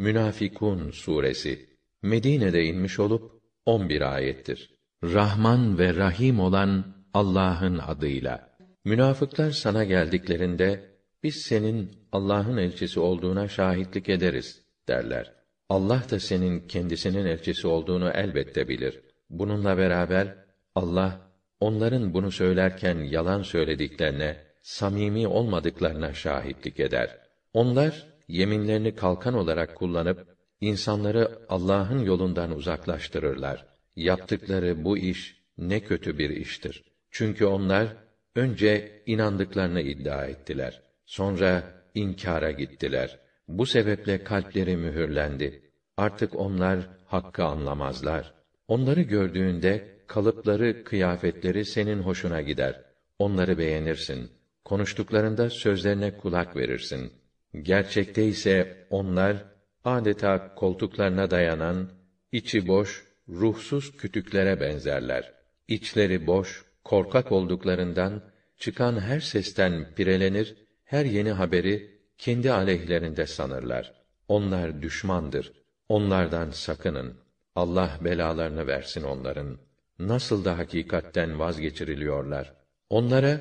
Münafikun suresi Medine'de inmiş olup 11 ayettir. Rahman ve Rahim olan Allah'ın adıyla. Münafıklar sana geldiklerinde biz senin Allah'ın elçisi olduğuna şahitlik ederiz derler. Allah da senin kendisinin elçisi olduğunu elbette bilir. Bununla beraber Allah onların bunu söylerken yalan söylediklerine, samimi olmadıklarına şahitlik eder. Onlar yeminlerini kalkan olarak kullanıp insanları Allah'ın yolundan uzaklaştırırlar. Yaptıkları bu iş ne kötü bir iştir. Çünkü onlar önce inandıklarını iddia ettiler. Sonra inkara gittiler. Bu sebeple kalpleri mühürlendi. Artık onlar hakkı anlamazlar. Onları gördüğünde kalıpları, kıyafetleri senin hoşuna gider. Onları beğenirsin. Konuştuklarında sözlerine kulak verirsin. Gerçekte ise onlar adeta koltuklarına dayanan, içi boş, ruhsuz kütüklere benzerler. İçleri boş, korkak olduklarından çıkan her sesten pirelenir, her yeni haberi kendi aleyhlerinde sanırlar. Onlar düşmandır. Onlardan sakının. Allah belalarını versin onların. Nasıl da hakikatten vazgeçiriliyorlar. Onlara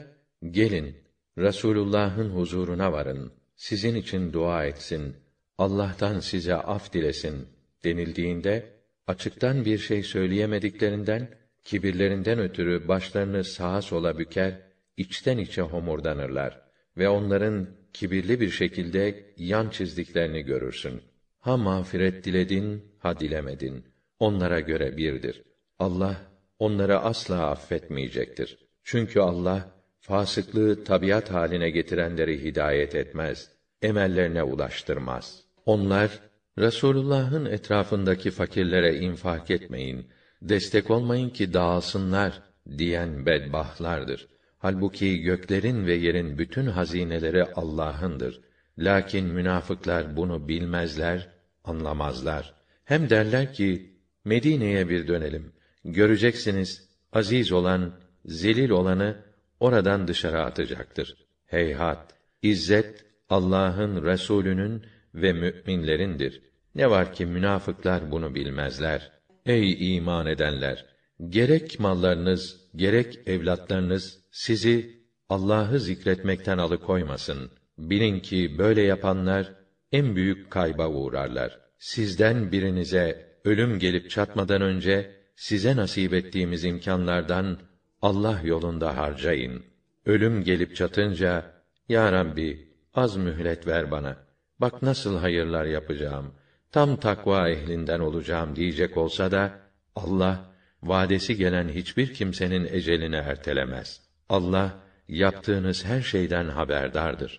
gelin Resulullah'ın huzuruna varın. Sizin için dua etsin. Allah'tan size af dilesin denildiğinde açıktan bir şey söyleyemediklerinden kibirlerinden ötürü başlarını sağa sola büker, içten içe homurdanırlar ve onların kibirli bir şekilde yan çizdiklerini görürsün. Ha mağfiret diledin, ha dilemedin. Onlara göre birdir. Allah onları asla affetmeyecektir. Çünkü Allah fasıklığı tabiat haline getirenleri hidayet etmez, emellerine ulaştırmaz. Onlar Resulullah'ın etrafındaki fakirlere infak etmeyin, destek olmayın ki dağılsınlar diyen bedbahtlardır. Halbuki göklerin ve yerin bütün hazineleri Allah'ındır. Lakin münafıklar bunu bilmezler, anlamazlar. Hem derler ki Medine'ye bir dönelim. Göreceksiniz aziz olan, zelil olanı oradan dışarı atacaktır. Heyhat, izzet Allah'ın Resulünün ve müminlerindir. Ne var ki münafıklar bunu bilmezler. Ey iman edenler, gerek mallarınız, gerek evlatlarınız sizi Allah'ı zikretmekten alıkoymasın. Bilin ki böyle yapanlar en büyük kayba uğrarlar. Sizden birinize ölüm gelip çatmadan önce size nasip ettiğimiz imkanlardan Allah yolunda harcayın. Ölüm gelip çatınca ya Rabbi az mühlet ver bana. Bak nasıl hayırlar yapacağım. Tam takva ehlinden olacağım diyecek olsa da Allah vadesi gelen hiçbir kimsenin ecelini ertelemez. Allah yaptığınız her şeyden haberdardır.